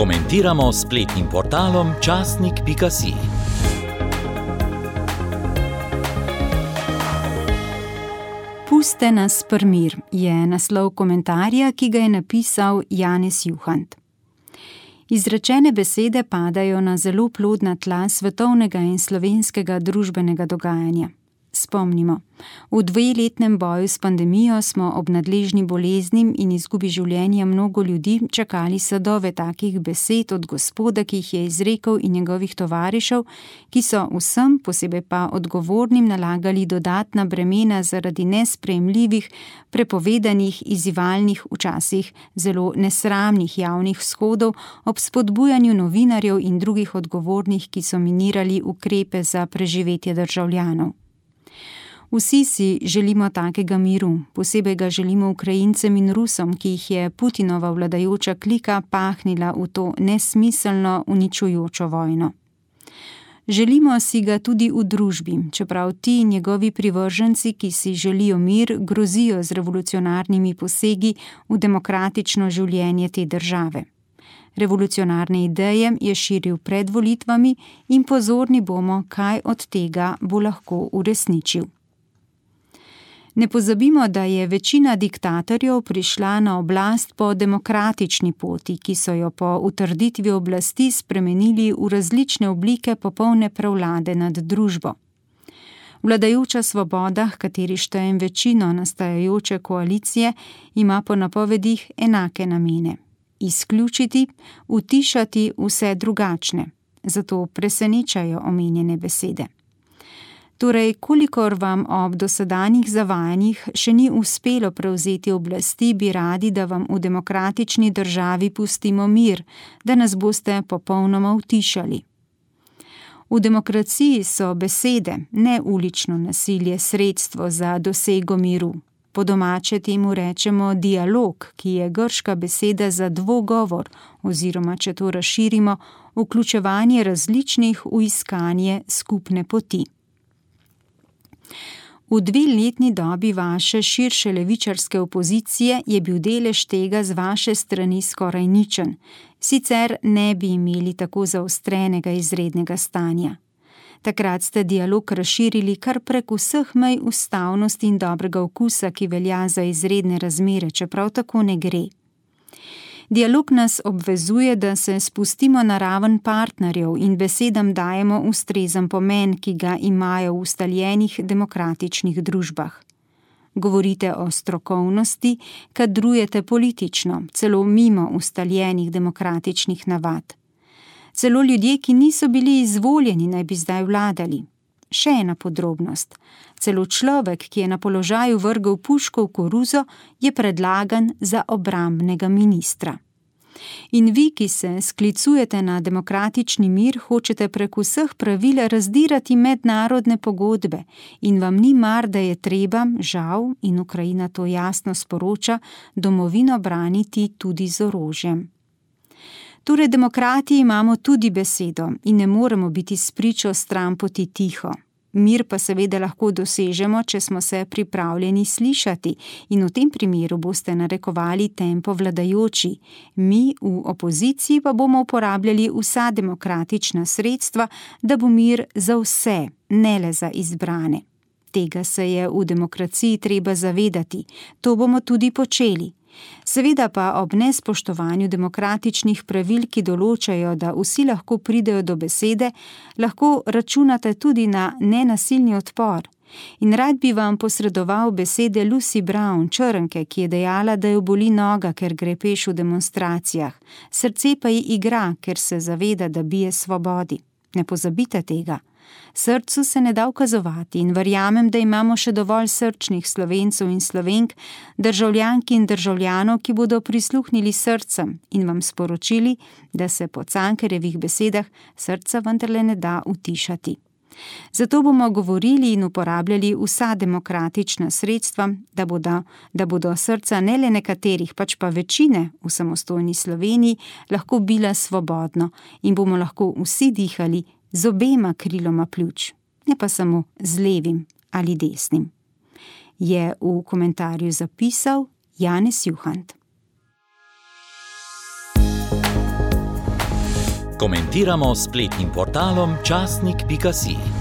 Komentiramo spletnim portalom časnik.si. Puste nas prmir je naslov komentarja, ki ga je napisal Janez Juhant. Izrečene besede padajo na zelo plodna tla svetovnega in slovenskega družbenega dogajanja. Spomnimo, v dveletnem boju s pandemijo smo ob nadležni boleznim in izgubi življenja mnogo ljudi čakali sadove takih besed od gospoda, ki jih je izrekel in njegovih tovarišev, ki so vsem, posebej pa odgovornim, nalagali dodatna bremena zaradi nespremljivih, prepovedanih, izzivalnih, včasih zelo nesramnih javnih shodov ob spodbujanju novinarjev in drugih odgovornih, ki so minirali ukrepe za preživetje državljanov. Vsi si želimo takega miru, posebej ga želimo Ukrajincem in Rusom, ki jih je Putinova vladajoča klika pahnila v to nesmiselno, uničujočo vojno. Želimo si ga tudi v družbi, čeprav ti njegovi privrženci, ki si želijo mir, grozijo z revolucionarnimi posegi v demokratično življenje te države. Revolucionarne ideje je širil pred volitvami in pozorni bomo, kaj od tega bo lahko uresničil. Ne pozabimo, da je večina diktatorjev prišla na oblast po demokratični poti, ki so jo po utrditvi oblasti spremenili v različne oblike popolne prevlade nad družbo. Vladajoča svoboda, kateri štejem večino nastajajoče koalicije, ima po napovedih enake namene: izključiti, utišati vse drugačne. Zato presenečajo omenjene besede. Torej, kolikor vam ob dosedanjih zavajanjih še ni uspelo prevzeti oblasti, bi radi, da vam v demokratični državi pustimo mir, da nas boste popolnoma utišali. V demokraciji so besede, ne ulično nasilje, sredstvo za dosego miru. Po domače temu rečemo dialog, ki je grška beseda za dvogovor, oziroma, če to razširimo, vključevanje različnih v iskanje skupne poti. V dveletni dobi vaše širše levičarske opozicije je bil delež tega z vaše strani skoraj ničen, sicer ne bi imeli tako zaostrenega izrednega stanja. Takrat ste dialog razširili kar prek vseh mej ustavnosti in dobrega okusa, ki velja za izredne razmere, čeprav tako ne gre. Dialog nas obvezuje, da se spustimo na raven partnerjev in besedam dajemo ustrezen pomen, ki ga imajo v ustaljenih demokratičnih družbah. Govorite o strokovnosti, kadrujete politično, celo mimo ustaljenih demokratičnih navad. Celo ljudje, ki niso bili izvoljeni, naj bi zdaj vladali. Še ena podrobnost: celo človek, ki je na položaju vrgel puško v koruzo, je predlagan za obrambnega ministra. In vi, ki se sklicujete na demokratični mir, hočete prek vseh pravil razdirati mednarodne pogodbe in vam ni mar, da je treba, žal, in Ukrajina to jasno sporoča, domovino braniti tudi z orožjem. Torej, demokrati imamo tudi besedo in ne moremo biti spričo stran poti tiho. Mir pa seveda lahko dosežemo, če smo se pripravljeni slišati, in v tem primeru boste narekovali tempo vladajoči, mi v opoziciji pa bomo uporabljali vsa demokratična sredstva, da bo mir za vse, ne le za izbrane. Tega se je v demokraciji treba zavedati, to bomo tudi počeli. Seveda pa ob nespoštovanju demokratičnih pravil, ki določajo, da vsi lahko pridejo do besede, lahko računate tudi na nenasilni odpor. In rad bi vam posredoval besede Lucy Brown, črnke, ki je dejala, da jo boli noga, ker gre peš v demonstracijah, srce pa ji igra, ker se zaveda, da bije svobodi. Ne pozabite tega. Srcu se ne da ukazovati in verjamem, da imamo še dovolj srčnih slovencev in slovenk, državljank in državljanov, ki bodo prisluhnili srcem in vam sporočili, da se po cankerjevih besedah srca vendarle ne da utišati. Zato bomo govorili in uporabljali vsa demokratična sredstva, da bodo, da bodo srca ne le nekaterih, pač pa večine v samostojni Sloveniji lahko bila svobodno in bomo lahko vsi dihali z obema kriloma pljuč, ne pa samo z levim ali desnim, je v komentarju zapisal Janez Juhant. Komentiramo spletnim portalom časnik.si.